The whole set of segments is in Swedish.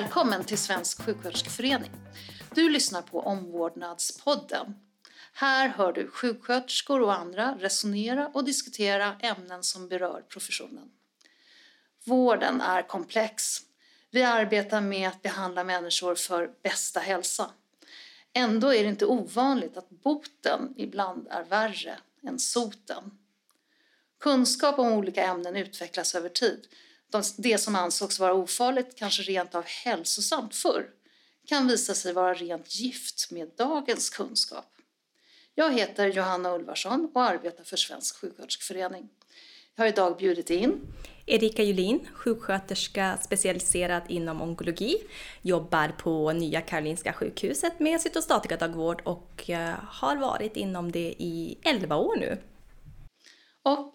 Välkommen till Svensk sjuksköterskeförening. Du lyssnar på Omvårdnadspodden. Här hör du sjuksköterskor och andra resonera och diskutera ämnen som berör professionen. Vården är komplex. Vi arbetar med att behandla människor för bästa hälsa. Ändå är det inte ovanligt att boten ibland är värre än soten. Kunskap om olika ämnen utvecklas över tid. Det som ansågs vara ofarligt, kanske rent av hälsosamt förr, kan visa sig vara rent gift med dagens kunskap. Jag heter Johanna Ulvarsson och arbetar för Svensk sjuksköterskeförening. Jag har idag bjudit in Erika Julin, sjuksköterska specialiserad inom onkologi, jobbar på Nya Karolinska sjukhuset med cytostatikadagvård och eh, har varit inom det i 11 år nu. Och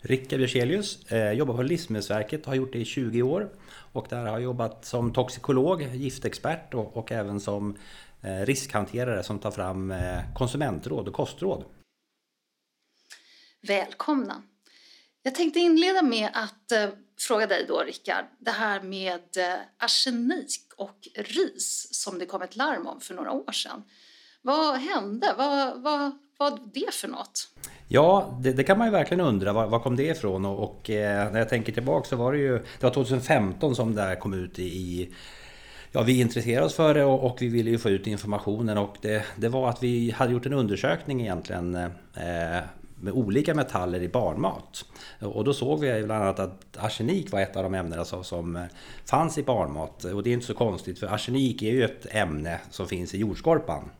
Rickard Björselius, eh, jobbar på Livsmedelsverket, har gjort det i 20 år. Och där har jag jobbat som toxikolog, giftexpert och, och även som eh, riskhanterare som tar fram eh, konsumentråd och kostråd. Välkomna! Jag tänkte inleda med att eh, fråga dig då, Rickard, det här med eh, arsenik och ris som det kom ett larm om för några år sedan. Vad hände? Vad, vad vad det för något? Ja, det, det, kan man ju verkligen undra. Var, var kom det ifrån? Och, och eh, när jag tänker tillbaka så var det ju... Det var 2015 som det här kom ut i... Ja, vi intresserade oss för det och, och vi ville ju få ut informationen och det, det, var att vi hade gjort en undersökning egentligen eh, med olika metaller i barnmat. Och då såg vi bland annat att arsenik var ett av de ämnen alltså som eh, fanns i barnmat. Och det är inte så konstigt för arsenik är ju ett ämne som finns i jordskorpan.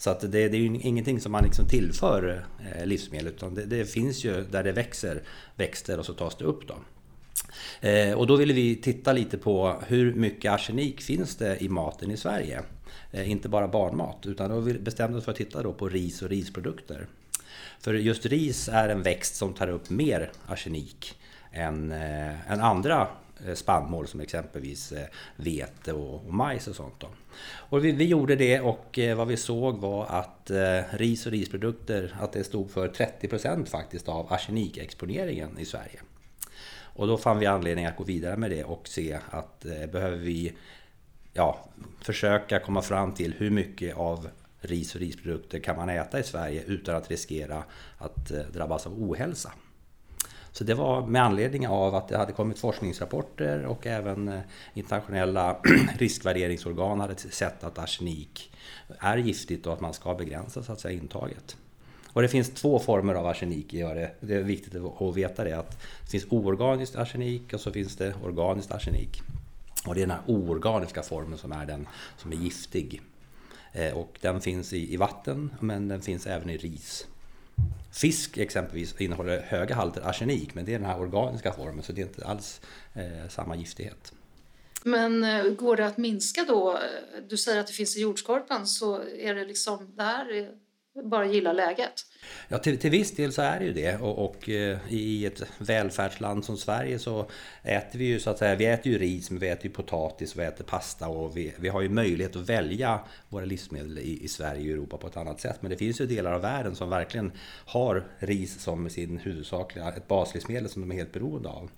Så att det, det är ju ingenting som man liksom tillför eh, livsmedel utan det, det, finns ju där det växer växter och så tas det upp. Då. Eh, och då ville vi titta lite på hur mycket arsenik finns det i maten i Sverige. Eh, inte bara barnmat utan då bestämde vi oss för att titta då på ris och risprodukter. För just ris är en växt som tar upp mer arsenik än, eh, än andra Eh, spannmål som exempelvis eh, vete och, och majs och sånt. Då. Och vi, vi, gjorde det och eh, vad vi såg var att ris och risprodukter att det stod för 30% faktiskt av arsenikexponeringen i Sverige. Och då fann vi anledning att gå vidare med det och se att behöver vi ja, försöka komma fram till hur mycket av ris och risprodukter kan man äta i Sverige utan att riskera att drabbas av ohälsa. Så det var med anledning av att det hade kommit forskningsrapporter och även eh, internationella riskvärderingsorgan hade sett att arsenik är giftigt och att man ska begränsa så att säga, intaget. Och det finns två former av arsenik. Det är viktigt att veta det. Att det finns oorganiskt arsenik och så finns det organiskt arsenik. Och det är den här oorganiska formen som är den som är giftig. Eh, och den finns i vatten men den finns även i ris. Fisk exempelvis innehåller höga halter arsenik men det är den här organiska formen så det är inte alls eh, samma giftighet. Men eh, går det att minska då? Du säger att det finns i jordskorpan så är det liksom det här bara gilla läget? Ja, till, till viss del så är det ju det. Och, och eh, i ett välfärdsland som Sverige så äter vi ju så att säga, vi äter ju ris, men vi äter ju potatis, vi äter pasta och vi, vi har ju möjlighet att välja våra livsmedel i, i Sverige och Europa på ett annat sätt. Men det finns ju delar av världen som verkligen har ris som sin huvudsakliga, ett baslivsmedel som de är helt beroende av.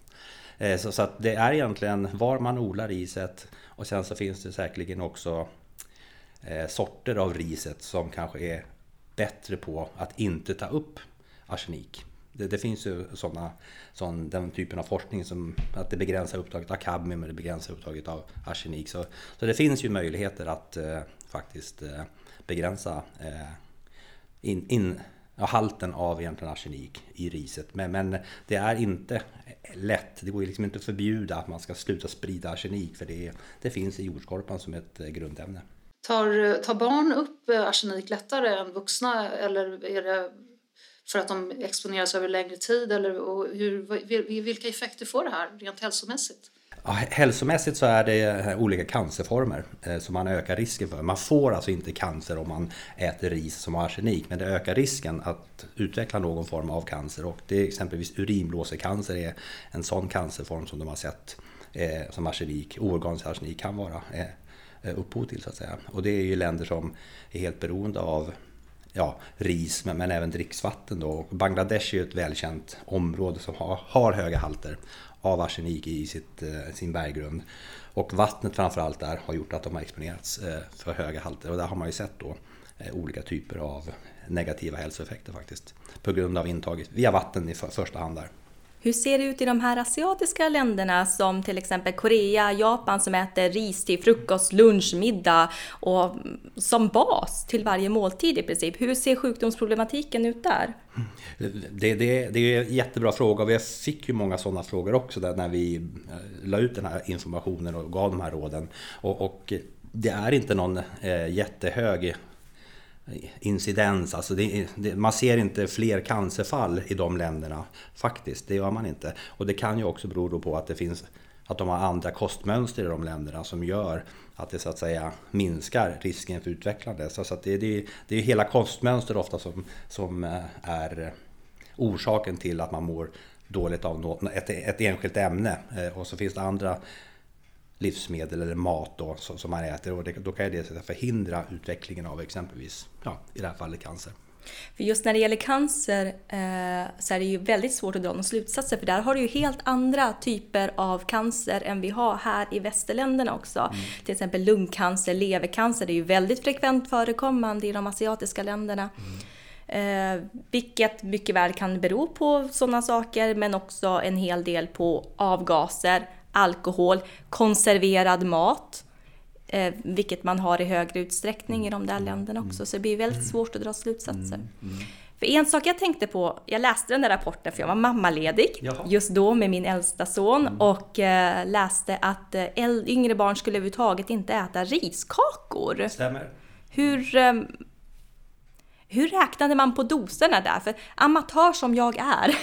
Eh, så, så att det är egentligen var man odlar riset och sen så finns det säkerligen också eh, sorter av riset som kanske är bättre på att inte ta upp arsenik. Det, det finns ju såna, sån, den typen av forskning som att det begränsar upptaget av kadmium och det begränsar upptaget av arsenik. Så, så det finns ju möjligheter att eh, faktiskt eh, begränsa eh, in, in, ja, halten av egentligen arsenik i riset. Men, men det är inte lätt. Det går liksom inte att förbjuda att man ska sluta sprida arsenik för det, det finns i jordskorpan som ett eh, grundämne. Tar, tar barn upp eh, arsenik lättare än vuxna eller är det för att de exponeras över längre tid? Eller hur, vilka effekter får det här rent hälsomässigt? Ja, hälsomässigt så är det eh, olika cancerformer eh, som man ökar risken för. Man får alltså inte cancer om man äter ris som har arsenik men det ökar risken att utveckla någon form av cancer och det är exempelvis urinblåsecancer är en sån cancerform som de har sett eh, som arsenik, oorganisk arsenik kan vara. Eh, Eh, upphov till så att säga. Och det är ju länder som är helt beroende av ja, ris men, men även dricksvatten. Då. Och Bangladesh är ju ett välkänt område som har, har höga halter av arsenik i sitt, eh, sin berggrund. Och vattnet framförallt där har gjort att de har exponerats eh, för höga halter och där har man ju sett då olika typer av negativa hälsoeffekter faktiskt. På grund av intaget via vatten i första hand där. Hur ser det ut i de här asiatiska länderna som till exempel Korea, Japan som äter ris till frukost, lunch, middag och som bas till varje måltid i princip. Hur ser sjukdomsproblematiken ut där? Det, det, det är en jättebra fråga och vi fick ju många sådana frågor också där när vi eh, la ut den här informationen och gav de här råden. Och, och det är inte någon eh, jättehög incidens, alltså det, det, man ser inte fler cancerfall i de länderna faktiskt, det gör man inte. Och det kan ju också bero på att det finns att de har andra kostmönster i de länderna som gör att det så att säga minskar risken för utvecklande. Så att det, det, det är hela kostmönster ofta som, som eh, är orsaken till att man mår dåligt av något, ett, ett enskilt ämne. Eh, och så finns det andra livsmedel eller mat då, som man äter och det, då kan det förhindra utvecklingen av exempelvis, ja, i det här fallet cancer. För just när det gäller cancer eh, så är det ju väldigt svårt att dra några slutsatser för där har du ju helt andra typer av cancer än vi har här i västerländerna också. Mm. Till exempel lungcancer, levercancer, det är ju väldigt frekvent förekommande i de asiatiska länderna. Mm. Eh, vilket mycket väl kan bero på sådana saker men också en hel del på avgaser, alkohol, konserverad mat. Eh, vilket man har i högre utsträckning i de där länderna också. Så det blir väldigt svårt att dra slutsatser. För en sak jag tänkte på, jag läste den där rapporten för jag var mammaledig Jaha. just då med min äldsta son mm. och eh, läste att eh, yngre barn skulle överhuvudtaget inte äta riskakor. Stämmer. Hur, eh, hur räknade man på doserna där? För amatör som jag är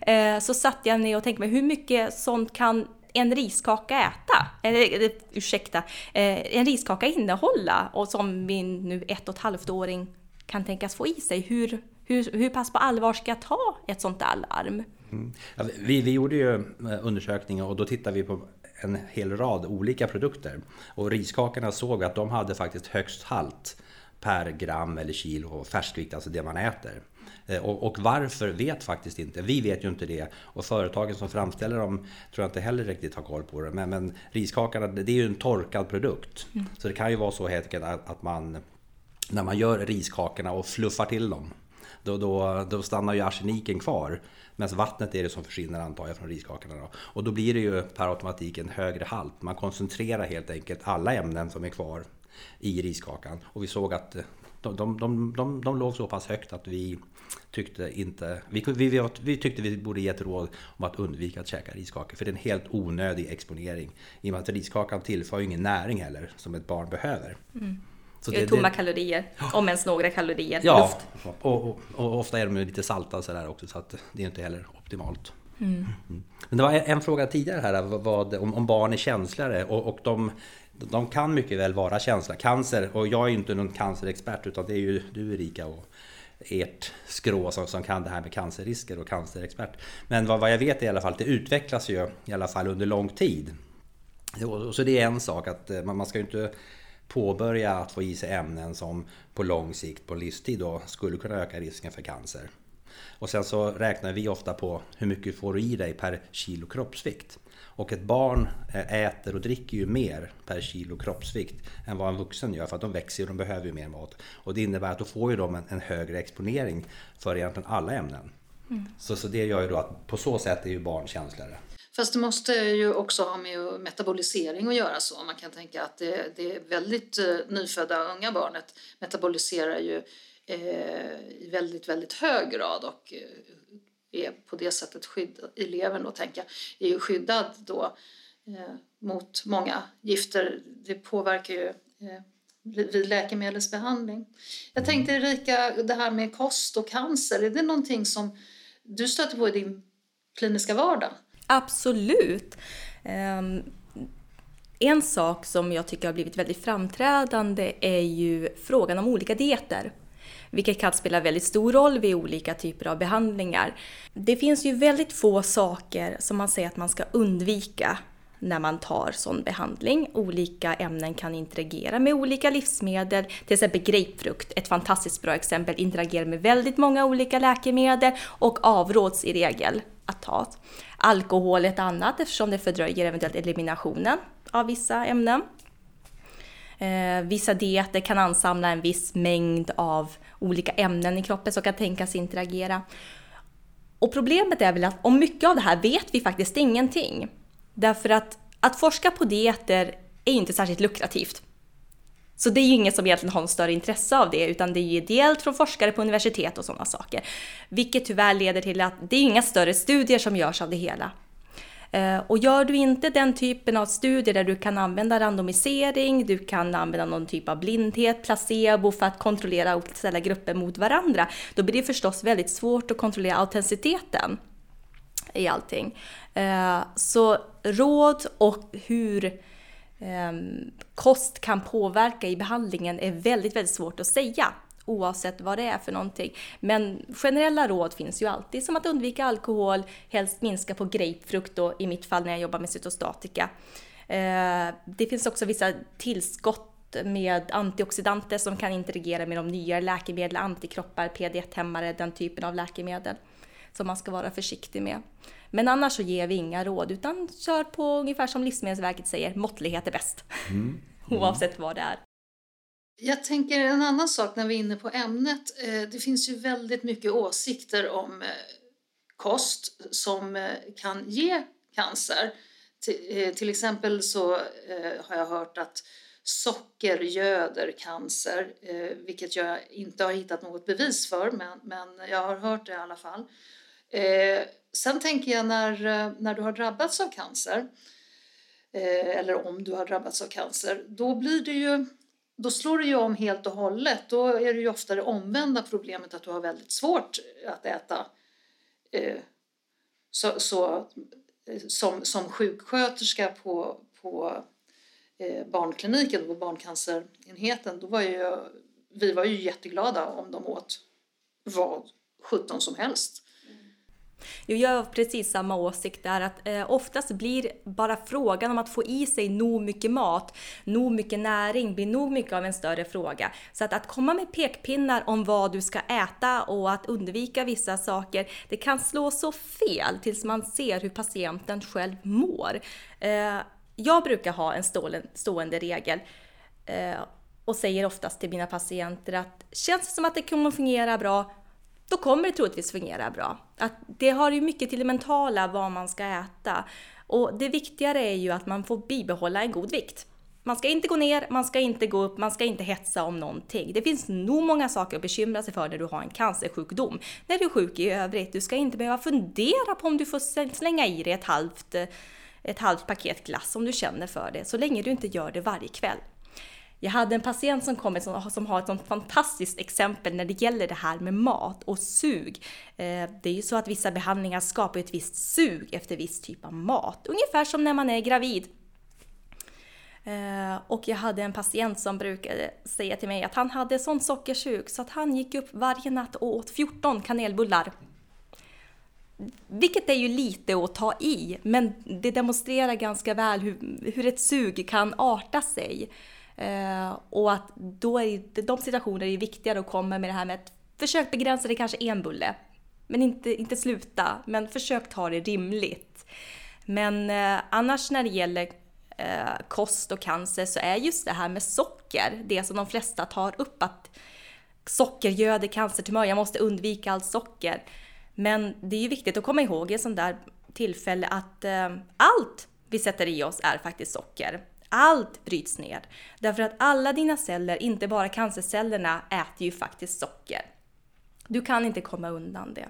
eh, så satt jag ner och tänkte mig hur mycket sånt kan en riskaka äta? Eller ursäkta, eh, en riskaka innehålla och som min nu ett och ett halvt åring kan tänkas få i sig. Hur, hur, hur pass på allvar ska jag ta ett sånt alarm? Mm. Ja, vi, vi gjorde ju undersökningar och då tittade vi på en hel rad olika produkter. Och riskakorna såg att de hade faktiskt högst halt per gram eller kilo färskvikt, alltså det man äter. Eh, och, och, varför vet faktiskt inte. Vi vet ju inte det. Och företagen som framställer dem tror jag inte heller riktigt har koll på det. Men, men riskakorna, det är ju en torkad produkt. Mm. Så det kan ju vara så helt enkelt att, att man när man gör riskakorna och fluffar till dem då, då, då stannar ju arseniken kvar. Medan vattnet är det som försvinner antar jag från riskakorna. Då. Och då blir det ju per automatik en högre halt. Man koncentrerar helt enkelt alla ämnen som är kvar i riskakan. Och vi såg att de, de, de, de, de låg så pass högt att vi tyckte inte... Vi, vi, vi tyckte vi borde ge ett råd om att undvika att käka riskakor. För det är en helt onödig exponering. I och med att riskakan tillför ingen näring heller som ett barn behöver. Mm. Så det är tomma det, kalorier, om ens några kalorier. Ja, luft. Och, och, och, ofta är de lite salta sådär också så att det är inte heller optimalt. Mm. Mm. Men det var en fråga tidigare här vad, om, om barn är känsligare och, och de, de kan mycket väl vara känsla Cancer, och jag är ju inte någon cancerexpert utan det är ju du Erika och ert skrå som, som kan det här med cancerrisker och cancerexpert. Men vad, vad jag vet i alla fall, det utvecklas ju i alla fall under lång tid. Så det är en sak att eh, man, man ska ju inte påbörja att få i sig ämnen som på lång sikt, på livstid då, skulle kunna öka risken för cancer. Och sen så räknar vi ofta på hur mycket får du i dig per kilo kroppsvikt. Och ett barn eh, äter och dricker ju mer per kilo kroppsvikt än vad en vuxen gör för att de växer och de behöver ju mer mat. Och det innebär att då får ju de en, en högre exponering för egentligen alla ämnen. Mm. Så, så det gör ju då att på så sätt är ju barn känsligare. Fast det måste ju också ha med metabolisering att göra så. Man kan tänka att det, det är väldigt uh, nyfödda unga barnet metaboliserar ju uh, i väldigt, väldigt hög grad och är på det sättet skyddad, eleven då tänka, är ju skyddad då eh, mot många gifter. Det påverkar ju eh, vid läkemedelsbehandling. Jag tänkte Erika, det här med kost och cancer, är det någonting som du stöter på i din kliniska vardag? Absolut. Um, en sak som jag tycker har blivit väldigt framträdande är ju frågan om olika dieter vilket kan spela väldigt stor roll vid olika typer av behandlingar. Det finns ju väldigt få saker som man säger att man ska undvika när man tar sån behandling. Olika ämnen kan interagera med olika livsmedel. Till exempel grapefrukt, ett fantastiskt bra exempel, interagerar med väldigt många olika läkemedel och avråds i regel att ta. Alkohol är ett annat eftersom det fördröjer eventuellt eliminationen av vissa ämnen. Eh, vissa dieter kan ansamla en viss mängd av olika ämnen i kroppen som kan tänkas interagera. Och problemet är väl att om mycket av det här vet vi faktiskt ingenting. Därför att att forska på dieter är inte särskilt lukrativt. Så det är ju ingen som egentligen har något större intresse av det, utan det är ju ideellt från forskare på universitet och sådana saker. Vilket tyvärr leder till att det är inga större studier som görs av det hela. Eh, och gör du inte den typen av studier där du kan använda randomisering, du kan använda någon typ av blindhet, placebo för att kontrollera och ställa grupper mot varandra, då blir det förstås väldigt svårt att kontrollera autenticiteten i allting. Eh, så råd och hur ehm, kost kan påverka i behandlingen är väldigt, väldigt svårt att säga oavsett vad det är för någonting. Men generella råd finns ju alltid, som att undvika alkohol, helst minska på grapefrukt då, i mitt fall när jag jobbar med cytostatika. Eh, det finns också vissa tillskott med antioxidanter som kan interagera med de nyare läkemedel, antikroppar, PD1-hämmare, den typen av läkemedel som man ska vara försiktig med. Men annars så ger vi inga råd utan kör på ungefär som Livsmedelsverket säger, måttlighet är bäst. Mm. Mm. Oavsett vad det är. Jag tänker en annan sak när vi är inne på ämnet. Eh, det finns ju väldigt mycket åsikter om eh, kost som eh, kan ge cancer. Till exempel så har jag hört att socker göder cancer, vilket jag inte har hittat något bevis för, men, jag har hört det i alla fall. Sen tänker jag när, när du har drabbats av cancer, eller om du har drabbats av cancer, då blir det ju då slår det ju om helt och hållet. Då är det ju ofta det omvända problemet att du har väldigt svårt att äta. Eh, så, så, eh, som, som sjuksköterska på, på eh, barnkliniken, på barncancerenheten, då var ju, vi var ju jätteglada om de åt vad sjutton som helst. Jo, jag har precis samma åsikt där att eh, oftast blir bara frågan om att få i sig nog mycket mat, nog mycket näring, blir nog mycket av en större fråga. Så att, att komma med pekpinnar om vad du ska äta och att undvika vissa saker, det kan slå så fel tills man ser hur patienten själv mår. Eh, jag brukar ha en stående, stående regel eh, och säger oftast till mina patienter att känns det som att det kommer fungera bra, då kommer det troligtvis fungera bra. Att det har ju mycket till det mentala vad man ska äta. Och det viktigare är ju att man får bibehålla en god vikt. Man ska inte gå ner, man ska inte gå upp, man ska inte hetsa om någonting. Det finns nog många saker att bekymra sig för när du har en cancersjukdom. När du är sjuk i övrigt, du ska inte behöva fundera på om du får slänga i dig ett halvt, ett halvt paket glass om du känner för det, så länge du inte gör det varje kväll. Jag hade en patient som kom som, som har ett sånt fantastiskt exempel när det gäller det här med mat och sug. Eh, det är ju så att vissa behandlingar skapar ett visst sug efter viss typ av mat, ungefär som när man är gravid. Eh, och jag hade en patient som brukade säga till mig att han hade sån sockersug så att han gick upp varje natt och åt 14 kanelbullar. Vilket är ju lite att ta i, men det demonstrerar ganska väl hur, hur ett sug kan arta sig. Eh, och att då är det, de situationer är viktigare att komma med det här med att försök begränsa det kanske en bulle. Men inte, inte sluta, men försök ta det rimligt. Men eh, annars när det gäller eh, kost och cancer så är just det här med socker det som de flesta tar upp att socker göder cancertumör, jag måste undvika allt socker. Men det är ju viktigt att komma ihåg i ett sånt där tillfälle att eh, allt vi sätter i oss är faktiskt socker. Allt bryts ner. Därför att alla dina celler, inte bara cancercellerna, äter ju faktiskt socker. Du kan inte komma undan det.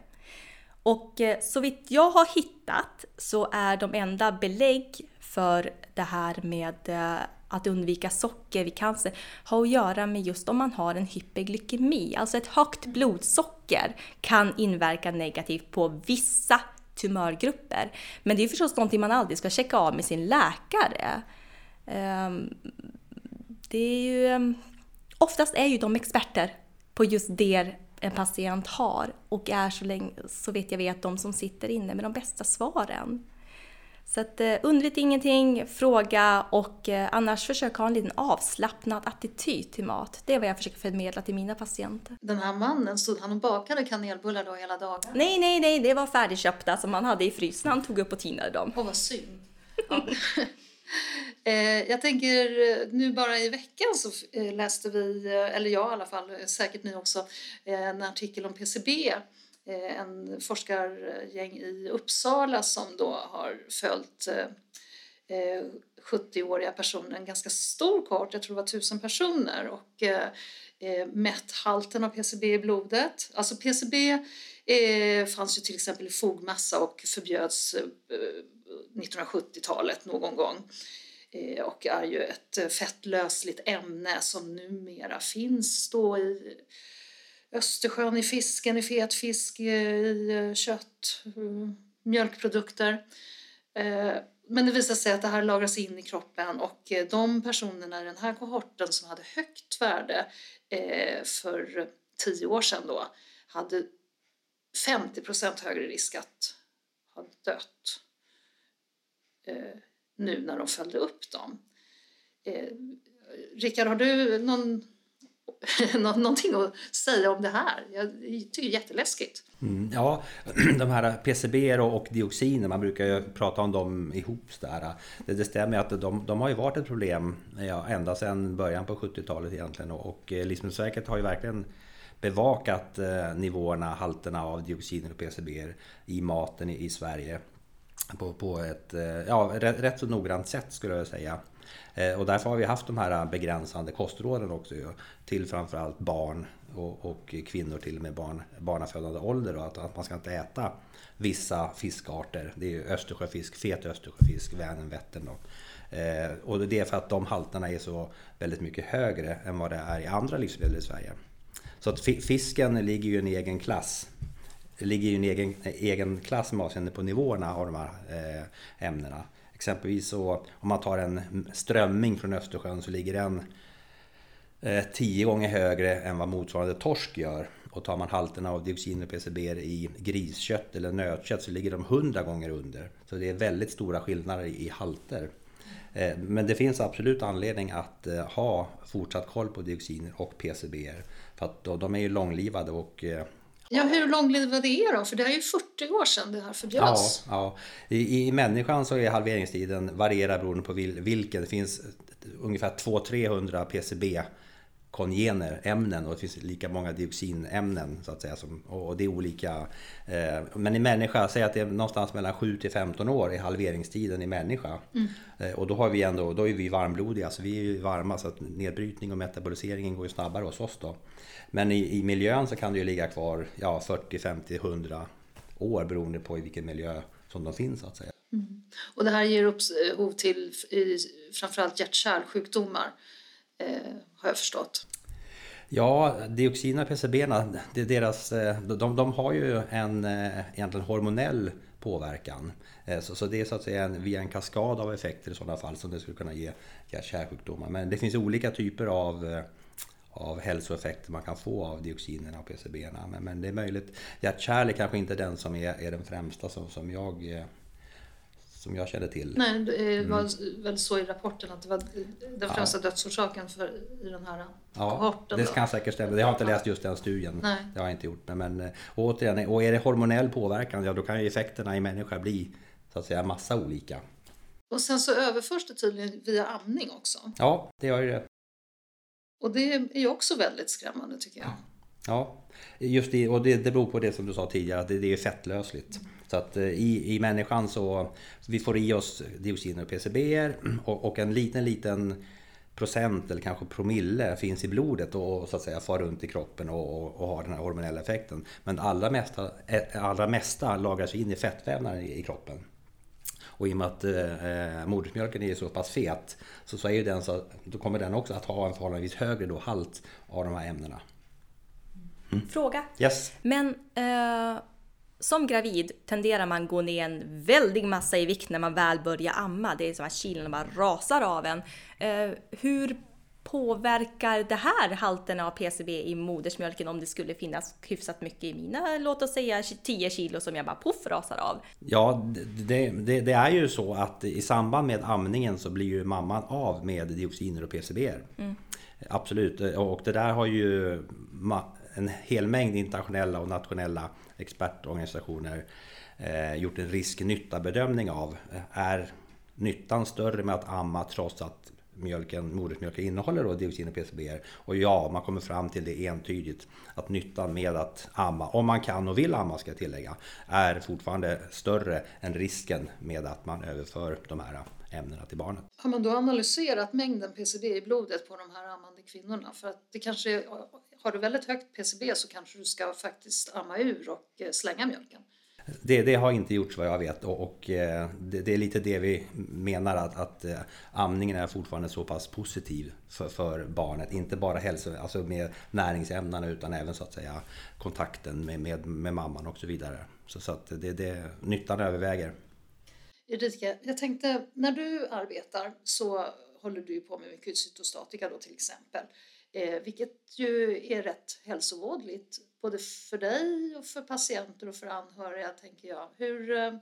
Och eh, så vitt jag har hittat så är de enda belägg för det här med eh, att undvika socker vid cancer har att göra med just om man har en hyperglykemi, alltså ett högt blodsocker kan inverka negativt på vissa tumörgrupper. Men det är förstås någonting man aldrig ska checka av med sin läkare. Ehm, det är ju, ehm, oftast är ju de experter på just det en patient har och är så, länge, så vet jag vet de som sitter inne med de bästa svaren. Så att eh, undret ingenting, fråga och eh, annars försök ha en liten avslappnad attityd till mat. Det är vad jag försöker förmedla till mina patienter. Den här mannen, stod han och bakade kanelbullar då hela dagen? Nej, nej, nej, det var färdigköpta som han hade i frysen. Han tog upp och tinade dem. Åh, vad synd. Ja. Eh, jag tänker, eh, nu bara i veckan så eh, läste vi, eller jag i alla fall, säkert ni också, en artikel om PCB. En forskargäng i Uppsala som då har följt 70-åriga personer, en ganska stor kort, jag tror det var tusen personer och mätt halten av PCB i blodet. Alltså PCB fanns ju till exempel i fogmassa och förbjöds 1970-talet någon gång. Eh, och är ju ett eh, fettlösligt ämne som numera finns då i Östersjön, i fisken, i fet fisk, i eh, kött, mjölkprodukter. Men det visar sig att det här lagras in i kroppen och de personerna i den här kohorten som hade högt värde för tio år sedan då hade 50% högre risk att ha dött Eh, nu när de följde upp dem. Eh, Rickard, har du någon, någonting att säga om det här? Jag tycker det är jätteläskigt. Mm, ja, de här PCB och dioxiner, man brukar ju prata om dem ihop. Där. Det, det stämmer att de, de har ju varit ett problem ja, ända sedan början på 70-talet egentligen. Och och eh, Livsmedelsverket har ju verkligen bevakat eh, nivåerna, halterna av dioxiner och PCB i maten i, i Sverige på, på ett eh, ja, rätt, rätt så noggrant sätt skulle jag säga. Eh, och därför har vi haft de här eh, begränsande kostråden också till framförallt barn och, och, kvinnor till och med barn, barnafödande ålder. Då, att, att man ska inte äta vissa fiskarter. Det är Östersjöfisk, fet Östersjöfisk, Vänern, Vättern. Då. Eh, och det är för att de halterna är så väldigt mycket högre än vad det är i andra livsmedel i Sverige. Så att fisken ligger ju i en egen klass ligger ju en egen, egen klass med avseende på nivåerna av de här eh, ämnena. Exempelvis så om man tar en strömming från Östersjön så ligger den eh, tio gånger högre än vad motsvarande torsk gör. Och tar man halterna av dioxin och PCB i griskött eller nötkött så ligger de hundra gånger under. Så det är väldigt stora skillnader i halter. Eh, men det finns absolut anledning att eh, ha fortsatt koll på dioxiner och PCB. För att de är ju långlivade och eh, Ja, hur långlivade är de? För det är ju 40 år sedan det här förbjöds. Ja, ja. I, I människan så är halveringstiden varierar beroende på vilken. Det finns ungefär 200-300 PCB kongener, ämnen och det finns lika många dioxinämnen så att säga. Som, och det är olika. Eh, men i människa, säg att det är någonstans mellan 7 till 15 år i halveringstiden i människa. Mm. Eh, och då har vi ändå, då är vi varmblodiga, så vi är ju varma så att nedbrytning och metaboliseringen går ju snabbare hos oss då. Men i, i miljön så kan det ju ligga kvar ja, 40, 50, 100 år beroende på i vilken miljö som de finns så att säga. Mm. Och det här ger upphov till framförallt hjärt-kärlsjukdomar eh, har jag förstått. Ja, dioxiner och PCB, deras, eh, de, de har ju en eh, egentligen hormonell påverkan. Eh, så, så det är så att säga en, via en kaskad av effekter i sådana fall som det skulle kunna ge hjärt-kärlsjukdomar. Men det finns olika typer av av hälsoeffekter man kan få av dioxinerna och PCBerna. Men, men det är möjligt. Hjärt-kärl är kanske inte den som är, är den främsta som, som jag som jag känner till. Nej, det var mm. väl så i rapporten att det var den främsta ja. dödsorsaken för, i den här ja, kohorten. Det kan säkert stämma. Jag har inte läst just den studien. Nej. Det har jag inte gjort. Men, och återigen, och är det hormonell påverkan, ja då kan ju effekterna i människa bli så att säga massa olika. Och sen så överförs det tydligen via amning också. Ja, det gör ju det. Och det är ju också väldigt skrämmande tycker jag. Ja, just det. Och det, det beror på det som du sa tidigare, att det, det är fettlösligt. Mm. Så att eh, i, i människan så vi får i oss dioxiner och PCB och, och en liten, liten procent eller kanske promille finns i blodet och så att säga far runt i kroppen och, och, och har den här hormonella effekten. Men allra mesta, eh, allra mesta lagras in i fettvävnaden i, i kroppen. Och i och med att eh, modersmjölken är så pass fet så, så är ju den så, då kommer den också att ha en förhållandevis högre då halt av de här ämnena. Mm. Fråga. Yes. Men eh, som gravid tenderar man gå ner en väldig massa i vikt när man väl börjar amma. Det är som att kilona bara rasar av en. Eh, hur påverkar det här halterna av PCB i modersmjölken om det skulle finnas hyfsat mycket i mina, låt oss säga 10 kilo som jag bara poff rasar av? Ja, det, det, det, är ju så att i samband med amningen så blir ju mamman av med dioxiner och PCB. Mm. Absolut, och det där har ju en hel mängd internationella och nationella expertorganisationer eh, gjort en risk-nytta-bedömning av. Eh, är nyttan större med att amma trots att mjölken, modersmjölken innehåller då dioxin och PCB. Och ja, man kommer fram till det entydigt att nyttan med att amma, om man kan och vill amma ska jag tillägga, är fortfarande större än risken med att man överför de här ämnena till barnet. Har man då analyserat mängden PCB i blodet på de här ammande kvinnorna? För att det kanske, har du väldigt högt PCB så kanske du ska faktiskt amma ur och eh, slänga mjölken. Det, det, har inte gjorts vad jag vet och, och eh, det, det, är lite det vi menar att, att eh, amningen är fortfarande så pass positiv för, för barnet. Inte bara hälso, alltså med näringsämnena utan även så att säga kontakten med, med, med mamman och så vidare. Så, så att det, det, nyttan överväger. Erika, jag tänkte när du arbetar så håller du på med mycket cytostatika då till exempel. Eh, vilket ju är rätt hälsovådligt både för dig och för patienter och för anhöriga tänker jag. Hur, eh,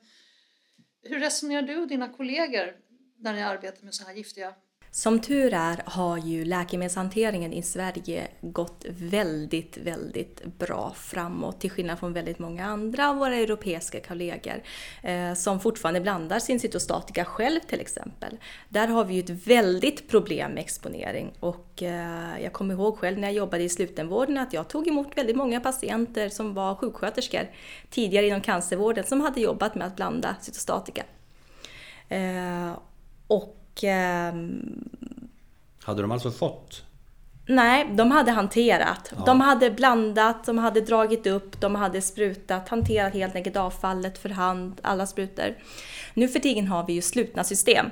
hur resonerar du och dina kollegor när ni arbetar med så här giftiga som tur är har ju läkemedelshanteringen i Sverige gått väldigt, väldigt bra framåt till skillnad från väldigt många andra av våra europeiska kollegor eh, som fortfarande blandar sin cytostatika själv till exempel. Där har vi ju ett väldigt problem med exponering och eh, jag kommer ihåg själv när jag jobbade i slutenvården att jag tog emot väldigt många patienter som var sjuksköterskor tidigare inom cancervården som hade jobbat med att blanda cytostatika. Eh, och Ehm, hade de alltså fått? Nej, de hade hanterat. Ja. De hade blandat, de hade dragit upp, de hade sprutat, hanterat helt enkelt avfallet för hand, alla sprutor. Nu för tiden har vi ju slutna system.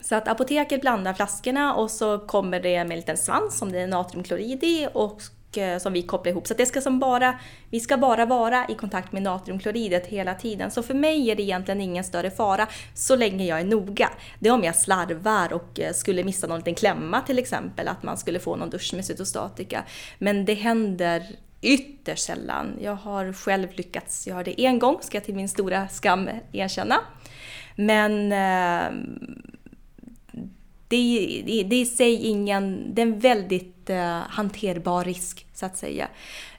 Så att apoteket blandar flaskorna och så kommer det med en liten svans som det är natriumklorid i och Eh, som vi kopplar ihop. Så det ska som bara, vi ska bara vara i kontakt med natriumkloridet hela tiden. Så för mig är det egentligen ingen större fara så länge jag är noga. Det är om jag slarvar och eh, skulle missa någon liten klämma till exempel, att man skulle få någon dusch med cytostatika. Men det händer ytterst sällan. Jag har själv lyckats göra det en gång, ska jag till min stora skam erkänna. Men eh, det, det, det är i sig ingen, det är en väldigt uh, hanterbar risk så att säga.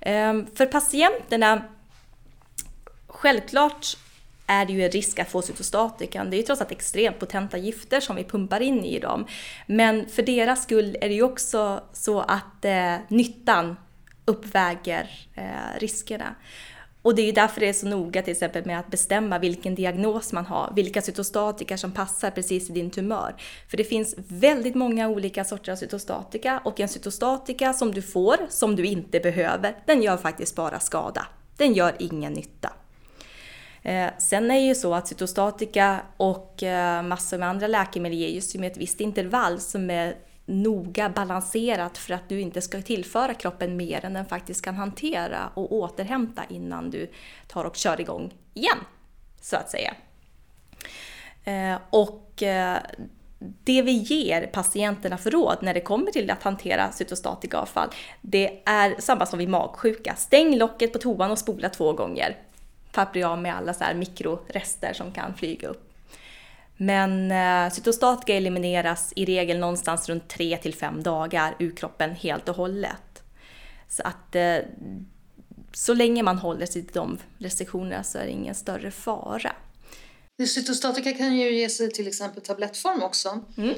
Ehm, för patienterna, självklart är det ju en risk att få cytostatikan. Det är ju trots allt extremt potenta gifter som vi pumpar in i dem. Men för deras skull är det ju också så att eh, nyttan uppväger eh, riskerna. Och det är ju därför det är så noga till exempel med att bestämma vilken diagnos man har, vilka cytostatika som passar precis i din tumör. För det finns väldigt många olika sorter av cytostatika och en cytostatika som du får, som du inte behöver, den gör faktiskt bara skada. Den gör ingen nytta. Eh, sen är det ju så att cytostatika och eh, massor med andra läkemedel ger ju med ett visst intervall som är noga balanserat för att du inte ska tillföra kroppen mer än den faktiskt kan hantera och återhämta innan du tar och kör igång igen, så att säga. Eh, och eh, det vi ger patienterna för råd när det kommer till att hantera cytostatika avfall, det är samma som vid magsjuka. Stäng locket på toan och spola två gånger. För att bli av med alla så här mikrorester som kan flyga upp. Men eh, cytostatika elimineras i regel någonstans runt 3 till 5 dagar ur kroppen helt och hållet. Så att eh, så länge man håller sig till de restriktionerna så är det ingen större fara. Cytostatika kan ju ge sig till exempel tablettform också. Mm.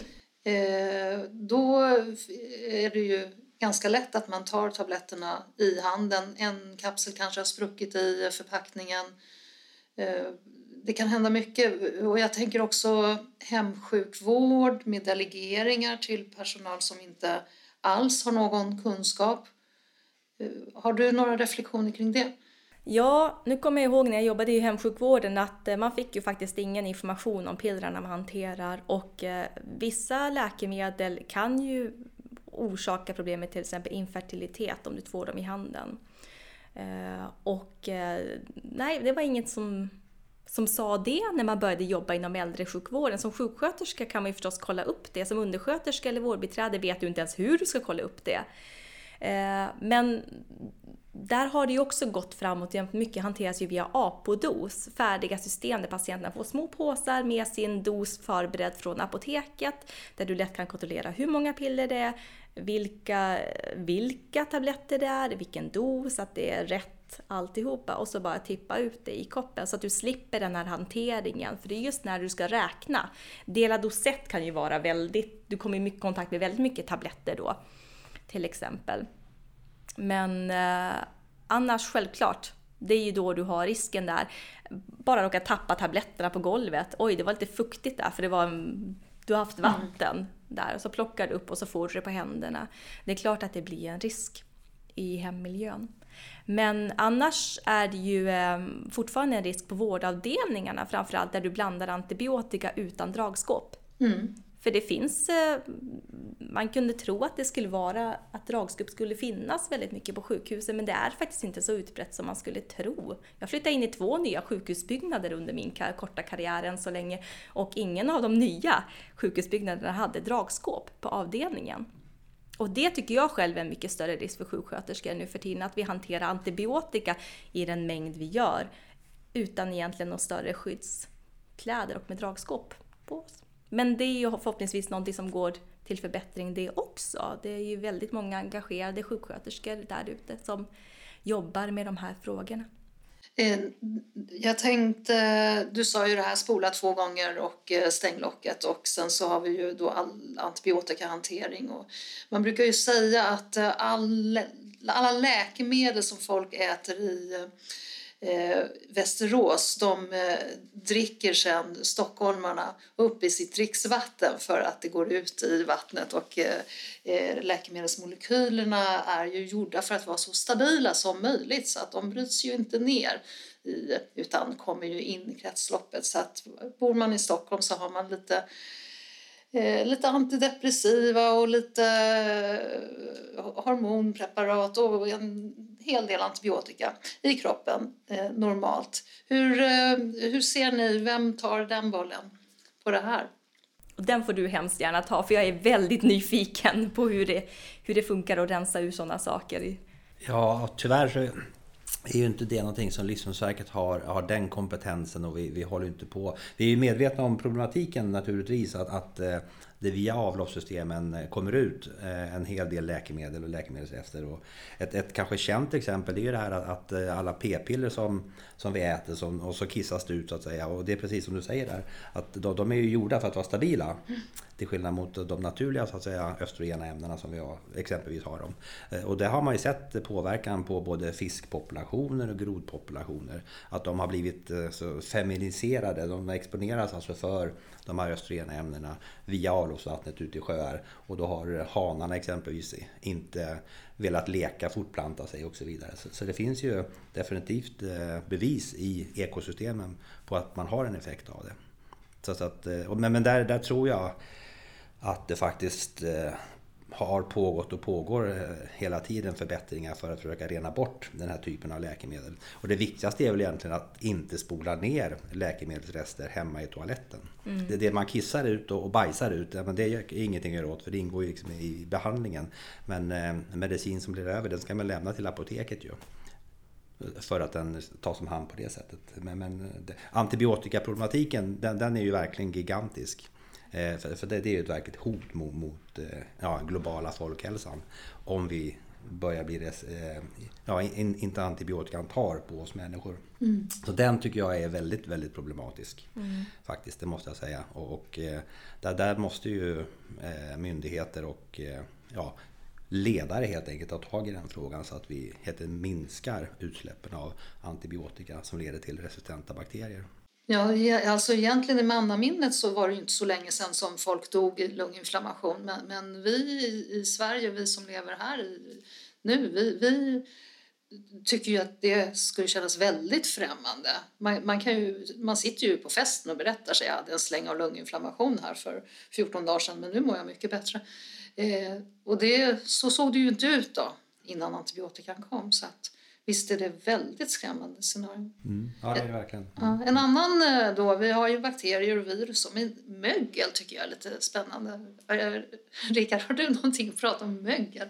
Eh, då är det ju ganska lätt att man tar tabletterna i handen. En kapsel kanske har spruckit i förpackningen. Det kan hända mycket och jag tänker också hemsjukvård med delegeringar till personal som inte alls har någon kunskap. Eh, har du några reflektioner kring det? Ja, nu kommer jag ihåg när jag jobbade i hemsjukvården att eh, man fick ju faktiskt ingen information om pillerna man hanterar och eh, vissa läkemedel kan ju orsaka problem med till exempel infertilitet om du får dem i handen. Och nej, det var inget som som sa det när man började jobba inom äldresjukvården. Som sjuksköterska kan man ju förstås kolla upp det. Som undersköterska eller vårdbiträde vet du inte ens hur du ska kolla upp det. Eh, men där har det ju också gått framåt. Mycket hanteras ju via Apo-dos, färdiga system där patienterna får små påsar med sin dos förberedd från apoteket, där du lätt kan kontrollera hur många piller det är, vilka, vilka tabletter det är, vilken dos, att det är rätt alltihopa och så bara tippa ut det i koppen så att du slipper den här hanteringen. För det är just när du ska räkna. Delad dosett kan ju vara väldigt, du kommer i kontakt med väldigt mycket tabletter då till exempel. Men eh, annars självklart, det är ju då du har risken där. Bara råka tappa tabletterna på golvet. Oj, det var lite fuktigt där för det var du har haft vatten mm. där och så plockar du upp och så får du det på händerna. Det är klart att det blir en risk i hemmiljön. Men annars är det ju eh, fortfarande en risk på vårdavdelningarna framförallt där du blandar antibiotika utan dragskåp. Mm. För det finns, eh, man kunde tro att det skulle vara, att dragskåp skulle finnas väldigt mycket på sjukhusen men det är faktiskt inte så utbrett som man skulle tro. Jag flyttade in i två nya sjukhusbyggnader under min korta karriär än så länge och ingen av de nya sjukhusbyggnaderna hade dragskåp på avdelningen. Och det tycker jag själv är en mycket större risk för sjuksköterskor nu för tiden, att vi hanterar antibiotika i den mängd vi gör utan egentligen några större skyddskläder och med dragskåp på oss. Men det är ju förhoppningsvis någonting som går till förbättring det också. Det är ju väldigt många engagerade sjuksköterskor där ute som jobbar med de här frågorna. Eh, jag tänkte, du sa ju det här spola två gånger och eh, stäng locket och sen så har vi ju då all antibiotikahantering och man brukar ju säga att eh, all, alla läkemedel som folk äter i eh, Västerås de eh, dricker sen stockholmarna upp i sitt dricksvatten för att det går ut i vattnet och eh, eh, läkemedelsmolekylerna är ju gjorda för att vara så stabila som möjligt så att de bryts ju inte ner i, utan kommer ju in i kretsloppet. Så att bor man i Stockholm så har man lite eh, lite antidepressiva och lite eh, hormonpreparat och en hel del antibiotika i kroppen eh, normalt. Hur, eh, hur ser ni, vem tar den bollen på det här? den får du hemskt gärna ta, för jag är väldigt nyfiken på hur det, hur det funkar att rensa ur sådana saker. Ja, tyvärr så är ju inte det någonting som Livsmedelsverket har, har den kompetensen och vi, vi håller inte på. Vi är ju medvetna om problematiken naturligtvis att, att eh, det via avloppssystemen eh, kommer ut eh, en hel del läkemedel och läkemedelsrester. Och ett, ett kanske känt exempel är ju det här att eh, alla p-piller som, som vi äter som, och så kissas det ut så att säga. Och det är precis som du säger där, att de, de är ju gjorda för att vara stabila. Till skillnad mot de naturliga så att säga östrogena ämnena som vi har, exempelvis har dem. Och det har man ju sett påverkan på både fiskpopulationer och grodpopulationer. Att de har blivit så feminiserade, de exponeras alltså för de här östrogena ämnena via avloppsvattnet ute i sjöar. Och då har hanarna exempelvis inte velat leka, fortplanta sig och så vidare. Så, så det finns ju definitivt eh, bevis i ekosystemen på att man har en effekt av det. Så att, eh, men men där, där tror jag att det faktiskt eh, har pågått och pågår eh, hela tiden förbättringar för att försöka rena bort den här typen av läkemedel. Och det viktigaste är väl egentligen att inte spola ner läkemedelsrester hemma i toaletten. Mm. Det, det man kissar ut och bajsar ut, men det är ingenting att göra åt för det ingår ju liksom i behandlingen. Men eh, medicin som blir över, den ska man lämna till apoteket ju för att den tas om hand på det sättet. Men, men eh, antibiotikaproblematiken, den, den är ju verkligen gigantisk. Eh, för, för det, det är ju ett verkligt hot mot, mot eh, ja, globala folkhälsan. Om vi börjar bli res, eh, ja, in, inte antibiotikan tar på oss människor. Mm. Så den tycker jag är väldigt, väldigt problematisk. Mm. Faktiskt, det måste jag säga. Och, och där, där måste ju myndigheter och ja, ledare helt enkelt ta tag i den frågan så att vi helt minskar utsläppen av antibiotika som leder till resistenta bakterier. Ja, alltså egentligen i mannaminnet så var det inte så länge sedan som folk dog i lunginflammation. Men, men vi i Sverige, vi som lever här i, nu, vi, vi tycker ju att det skulle kännas väldigt främmande. Man, man, kan ju, man sitter ju på festen och berättar sig att jag hade en släng av lunginflammation här för 14 dagar sedan men nu mår jag mycket bättre. Eh, och det, så såg det ju inte ut då innan antibiotikan kom. Så att Visst är det väldigt skrämmande scenario. Mm. Ja, det är det verkligen. Ja, en annan eh, då, vi har ju bakterier och virus, men mögel tycker jag är lite spännande. Rickard, har du någonting att prata om mögel?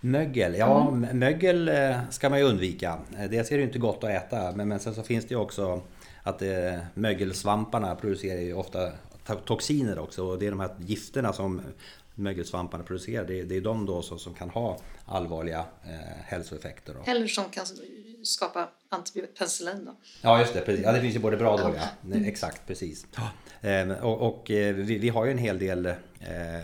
Mögel, ja mögel eh, ska man ju undvika. Eh, Dels är det ju inte gott att äta men, men sen så finns det ju också att eh, mögelsvamparna producerar ju ofta to- toxiner också och det är de här gifterna som mögelsvamparna producerar. Det, är- det är de då som, som kan ha allvarliga eh, hälsoeffekter. Då. Eller som kan skapa antipenicillin då. Ja just det, precis. Ja, det finns ju både bra och dåliga. Nej, Exakt, precis. Ehm, Och, och eh, vi, vi har ju en hel del eh,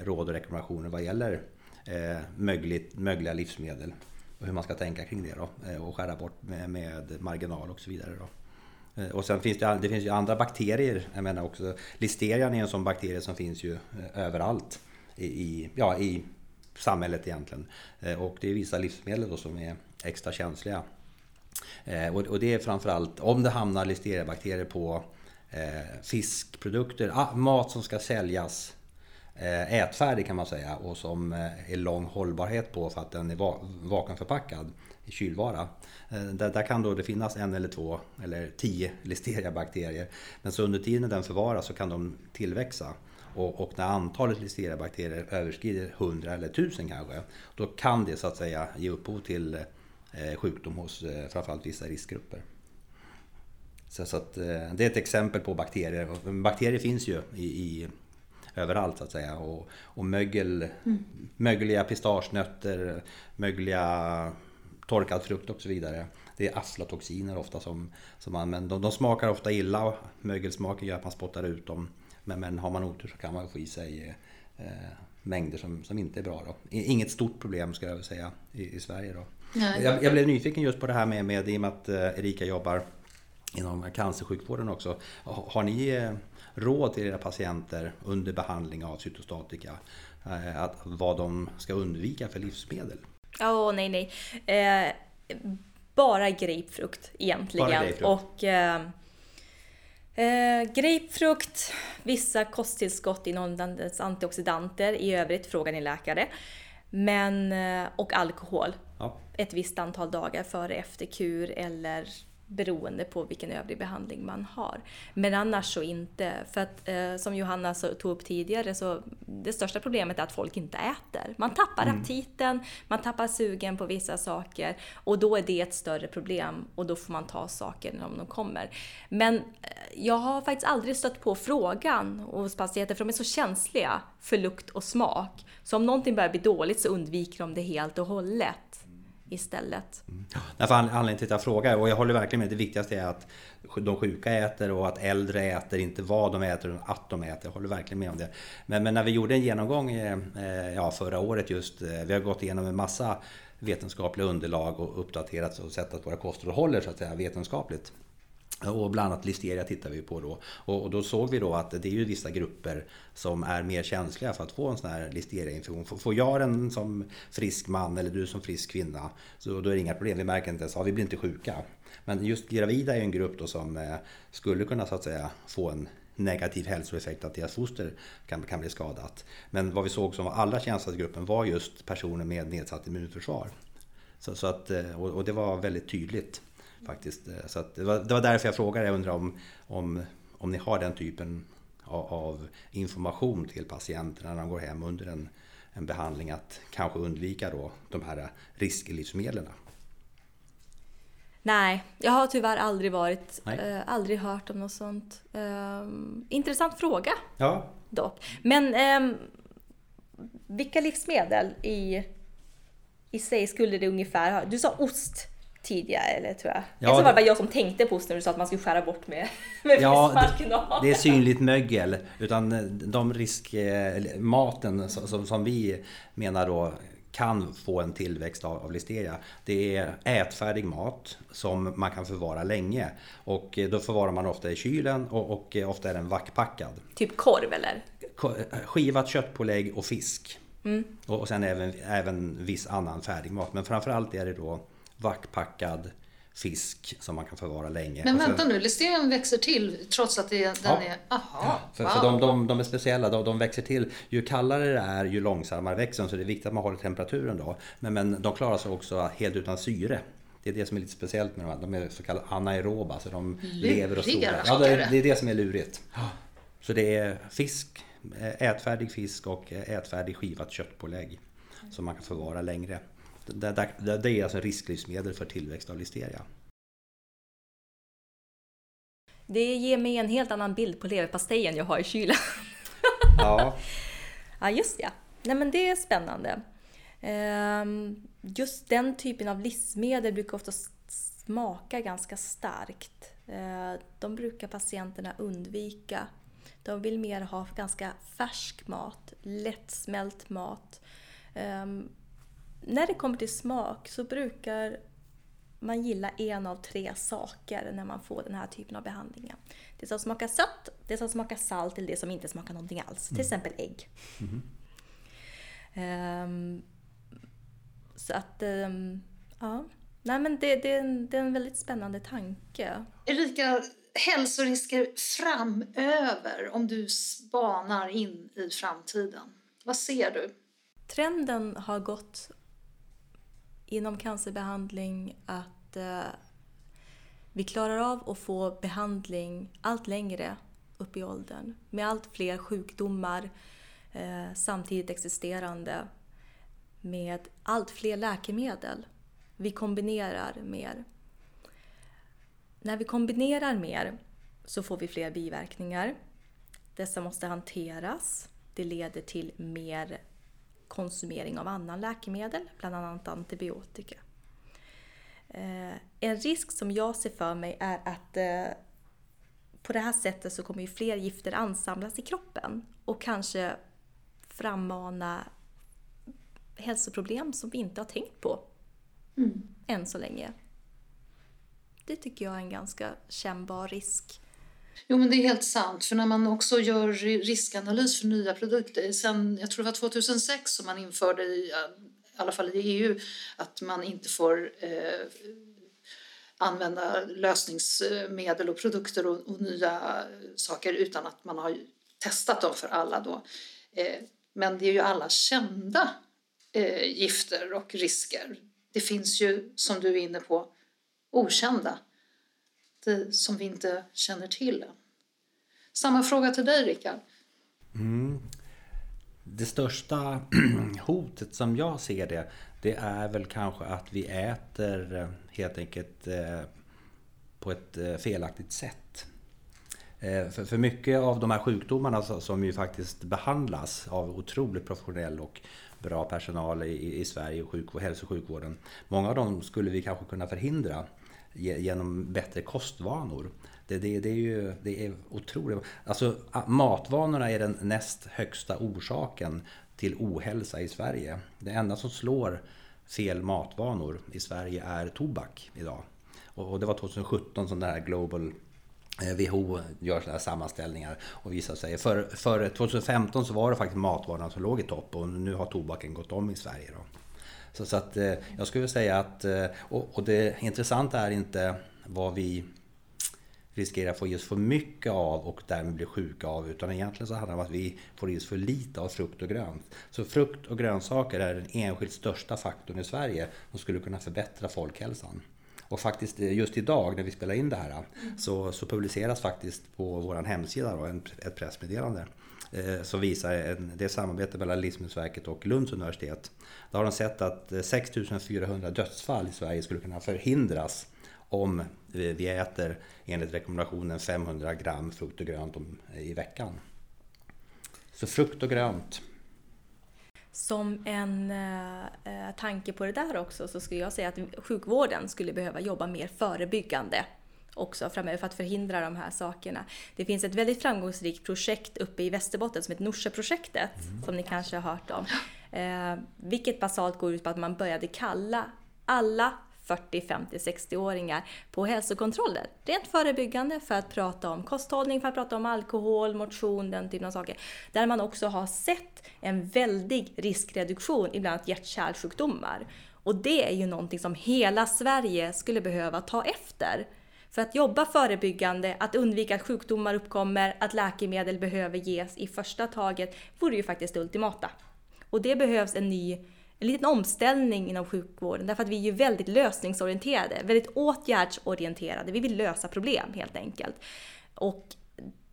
råd och rekommendationer vad gäller eh, mögligt, mögliga livsmedel. Och hur man ska tänka kring det då. eh, Och skära bort med, med marginal och så vidare då. Eh, Och sen finns det, det finns ju andra bakterier. Jag menar också Listerian är en sån bakterie som finns ju överallt i, ja, i samhället egentligen. Eh, och det är vissa livsmedel då som är extra känsliga eh, och, det är framförallt om det hamnar listeriabakterier på eh, fiskprodukter, ah, mat som ska säljas ätfärdig kan man säga och som är lång hållbarhet på för att den är vakuumförpackad i kylvara. Där, där kan då det finnas en eller två eller tio listeriabakterier. Men så under tiden den förvaras så kan de tillväxa. Och, och när antalet listeriabakterier överskrider 100 eller 1000 kanske, då kan det så att säga ge upphov till eh, sjukdom hos eh, framförallt vissa riskgrupper. Så, så att, eh, det är ett exempel på bakterier. Bakterier finns ju i, i överallt så att säga. Och, och mögel, mögliga pistagenötter, mögliga torkad frukt och så vidare. Det är aflatoxiner ofta som, som används. De, de smakar ofta illa. Mögelsmaken gör att man spottar ut dem. Men, men har man otur så kan man få i sig eh, mängder som, som inte är bra. Då. Inget stort problem ska jag väl säga i, i Sverige. Då. Nej. Jag, jag blev nyfiken just på det här med, med i och med att eh, Erika jobbar inom cancersjukvården också. Har, ni eh, råd till era patienter under behandling av cytostatika? Eh, att, vad de ska undvika för livsmedel? Åh, nej, nej. Eh, bara grapefrukt egentligen. Bara grapefrukt. Och eh, eh, grapefrukt, vissa kosttillskott innehållande antioxidanter. I övrigt frågar ni läkare. Men, eh, och alkohol. Ja. Ett visst antal dagar före efter kur eller beroende på vilken övrig behandling man har. Men annars så inte. För att eh, som Johanna så tog upp tidigare så det största problemet är att folk inte äter. Man tappar aptiten, man tappar sugen på vissa saker och då är det ett större problem och då får man ta saker när de kommer. Men eh, jag har faktiskt aldrig stött på frågan hos patienter för de är så känsliga för lukt och smak. Så om någonting börjar bli dåligt så undviker de det helt och hållet istället. Mm. Därför anledningen till att jag frågar, och jag håller verkligen med, det viktigaste är att de sjuka äter och att äldre äter, inte vad de äter utan att de äter. Jag håller verkligen med om det. Men, men när vi gjorde en genomgång eh, ja, förra året just, eh, vi har gått igenom en massa vetenskapliga underlag och uppdaterat och sett att våra kostråd håller så att säga vetenskapligt. Och bland annat listeria tittar vi på då. Och då såg vi då att det är ju vissa grupper som är mer känsliga för att få en sån här listeriainfektion. Får- jag den som frisk man eller du som frisk kvinna så då är det inga problem. Vi märker inte ens, av, vi blir inte sjuka. Men just gravida är en grupp då som eh, skulle kunna så att säga få en negativ hälsoeffekt att deras foster kan, kan bli skadat. Men vad vi såg som var allra känsligaste gruppen var just personer med nedsatt immunförsvar. Så, så att, eh, och, och det var väldigt tydligt faktiskt. Eh, Så att det, var, det var därför jag frågade. Jag undrar om, om, om ni har den typen av, av information till patienterna när de går hem under en, en behandling att kanske undvika då de här risklivsmedlen. Nej, jag har tyvärr aldrig varit, eh, aldrig hört om något sånt. Ehm, intressant fråga Ja, dock. Men ehm, vilka livsmedel i, i sig skulle det ungefär ha? Du sa ost tidigare, eller tror jag? Ja, var det det- bara jag som tänkte på när du sa att man skulle skära bort med, med Ja, marginal. det är synligt mögel. Utan de risk, eh, som, som, vi menar då kan få en tillväxt av, av listeria. Det är ätfärdig mat som man kan förvara länge. Och eh, då förvarar man ofta i kylen och, och eh, ofta är den vackpackad. Typ korv eller? Skivat köttpålägg och fisk. Och, och sen även, även viss annan färdigmat. Men framförallt är det då vackpackad fisk som man kan förvara länge. Men sen- vänta nu, listerian växer till trots att det, den Ja. är... Aha, För, wow. för de, de, de är speciella, de, de växer till. Ju kallare det är, ju långsammare växer de. Så det är viktigt att man håller temperaturen då. Men, men de klarar sig också helt utan syre. Det är det som är lite speciellt med dem. De är så kallade anaeroba, så de Luriga lever och solar. Ja, det är, det är det som är lurigt. Så det är fisk, ätfärdig fisk och ätfärdig skivat köttpålägg som man kan förvara längre. Det, det, det är alltså risklivsmedel för tillväxt av listeria. Det ger mig en helt annan bild på leverpastejen jag har i kylen. Ja. ja, just ja. Nej men det är spännande. Ehm, just den typen av livsmedel brukar ofta smaka ganska starkt. Ehm, de brukar patienterna undvika. De vill mer ha ganska färsk mat, lättsmält mat. När det kommer till smak så brukar man gilla en av tre saker när man får den här typen av behandlingar. Det som smakar sött, det som smakar salt eller det som inte smakar någonting alls. Mm. Till exempel ägg. Mm. Um, så att, um, ja. Nej men det, det, är en, det är en väldigt spännande tanke. Erika, hälsorisker framöver om du spanar in i framtiden? Vad ser du? Trenden har gått inom cancerbehandling att eh, vi klarar av att få behandling allt längre upp i åldern med allt fler sjukdomar eh, samtidigt existerande med allt fler läkemedel. Vi kombinerar mer. När vi kombinerar mer så får vi fler biverkningar. Dessa måste hanteras. Det leder till mer konsumering av annan läkemedel, bland annat antibiotika. Eh, en risk som jag ser för mig är att eh, på det här sättet så kommer ju fler gifter ansamlas i kroppen och kanske frammana hälsoproblem som vi inte har tänkt på mm. än så länge. Det tycker jag är en ganska kännbar risk. Jo, men det är helt sant. För när man också gör riskanalys för nya produkter, sen, jag tror det var 2006 som man införde, i, eh, i alla fall i EU, att man inte får eh, använda lösningsmedel och produkter och, och, nya saker utan att man har testat dem för alla då. Eh, men det är ju alla kända eh, gifter och risker. Det finns ju, som du är inne på, okända Eh, som vi inte känner till än. Samma fråga till dig, Rickard. Mm. Det största hotet som jag ser det, det är väl kanske att vi äter eh, helt enkelt eh, på ett felaktigt sätt. För, mycket av de här sjukdomarna som ju faktiskt behandlas av otroligt professionell och bra personal i, Sverige och hälso och sjukvården. Många av dem skulle vi kanske kunna förhindra genom bättre kostvanor. Det, det, det, är ju det är otroligt. Alltså, matvanorna är den näst högsta orsaken till ohälsa i Sverige. Det enda som slår fel matvanor i Sverige är tobak idag. Och, det var 2017 som det här Global eh, WHO gör sådana här sammanställningar och visar sig. För, för 2015 så var det faktiskt matvanorna som låg i topp och nu har tobaken gått om i Sverige. Då. Så, så att eh, jag skulle säga att, eh, och, och det intressanta är inte vad vi riskerar att få i oss för mycket av och därmed bli sjuka av. Utan egentligen så handlar det om att vi får i oss för lite av frukt och grönt. Så frukt och grönsaker är den enskilt största faktorn i Sverige som skulle kunna förbättra folkhälsan. Och faktiskt eh, just idag när vi spelar in det här så, så publiceras faktiskt på vår hemsida då, ett pressmeddelande Eh, som visar en, det är samarbete mellan Livsmedelsverket och Lunds universitet. Där har de sett att eh, 6400 dödsfall i Sverige skulle kunna förhindras om vi äter enligt rekommendationen 500 gram frukt och grönt i veckan. Så frukt och grönt. Som en eh, eh, tanke på det där också så skulle jag säga att sjukvården skulle behöva jobba mer förebyggande också framöver för att förhindra de här sakerna. Det finns ett väldigt framgångsrikt projekt uppe i Västerbotten som heter Norseprojektet mm. som ni kanske har hört om. Eh, vilket basalt går ut på att man började kalla alla 40, 50, 60-åringar på hälsokontroller. Rent förebyggande för att prata om kosthållning, för att prata om alkohol, motion, den typen av saker. Där man också har sett en väldig riskreduktion i bland annat hjärt-kärlsjukdomar. Och det är ju någonting som hela Sverige skulle behöva ta efter. För att jobba förebyggande, att undvika att sjukdomar uppkommer, att läkemedel behöver ges i första taget, vore ju faktiskt det ultimata. Och det behövs en ny en liten omställning inom sjukvården därför att vi är ju väldigt lösningsorienterade, väldigt åtgärdsorienterade. Vi vill lösa problem helt enkelt. Och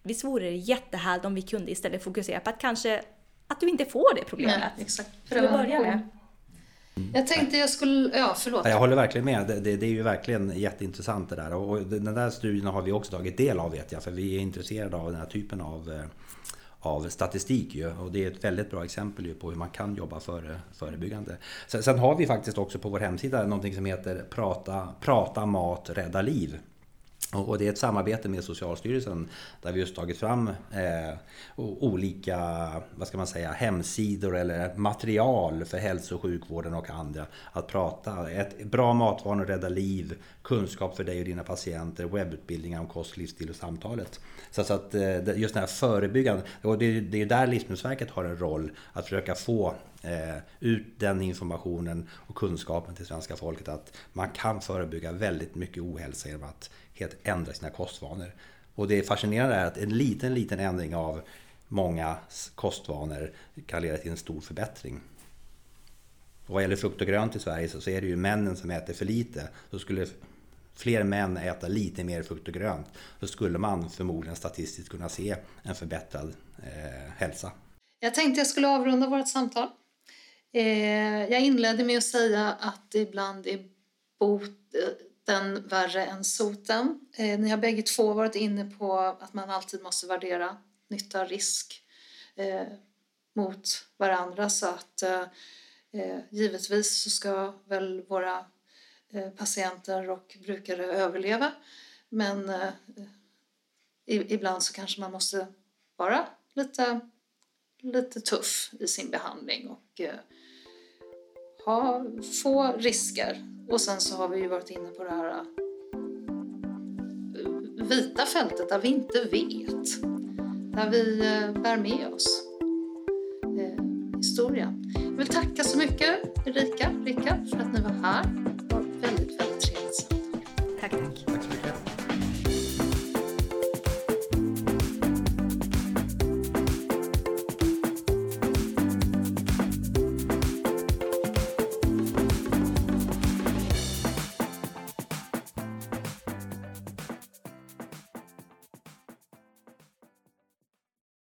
visst vore det jättehärligt om vi kunde istället fokusera på att kanske att du inte får det problemet. Nej, exakt. Till att börja med. Jag tänkte jag skulle, ja förlåt. Jag håller verkligen med. Det, det, det, är ju verkligen jätteintressant det där. Och den där studien har vi också tagit del av vet jag. För vi är intresserade av den här typen av, eh, av statistik ju. Och det är ett väldigt bra exempel ju på hur man kan jobba före, förebyggande. Sen, sen har vi faktiskt också på vår hemsida någonting som heter Prata, Prata mat, rädda liv. Och det är ett samarbete med Socialstyrelsen där vi just tagit fram eh, olika vad ska man säga, hemsidor eller material för hälso och sjukvården och andra att prata. Ett bra matvanor räddar liv, kunskap för dig och dina patienter, webbutbildningar om kost, livsstil och samtalet. Så, att eh, just det här förebyggande, och det, det är där Livsmedelsverket har en roll att försöka få eh, ut den informationen och kunskapen till svenska folket att man kan förebygga väldigt mycket ohälsa genom att helt ändra sina kostvanor. Och det fascinerande är att en liten, liten ändring av många kostvanor kan leda till en stor förbättring. Och vad gäller frukt och grönt i Sverige så är det ju männen som äter för lite. Så skulle fler män äta lite mer frukt och grönt så skulle man förmodligen statistiskt kunna se en förbättrad eh, hälsa. Jag tänkte jag skulle avrunda vårt samtal. Eh, jag inledde med att säga att ibland är bot, den värre än soten. Eh, ni har bägge två varit inne på att man alltid måste värdera nytta och risk eh, mot varandra så att eh, eh givetvis så ska väl våra eh, patienter och brukare överleva men eh, ibland så kanske man måste vara lite, lite tuff i sin behandling och eh, ha få risker och sen så har vi ju varit inne på det här äh, vita fältet där vi inte vet. Där vi äh, bär med oss eh, historien. Jag vill tacka så mycket Erika, Rickard, för att ni var här.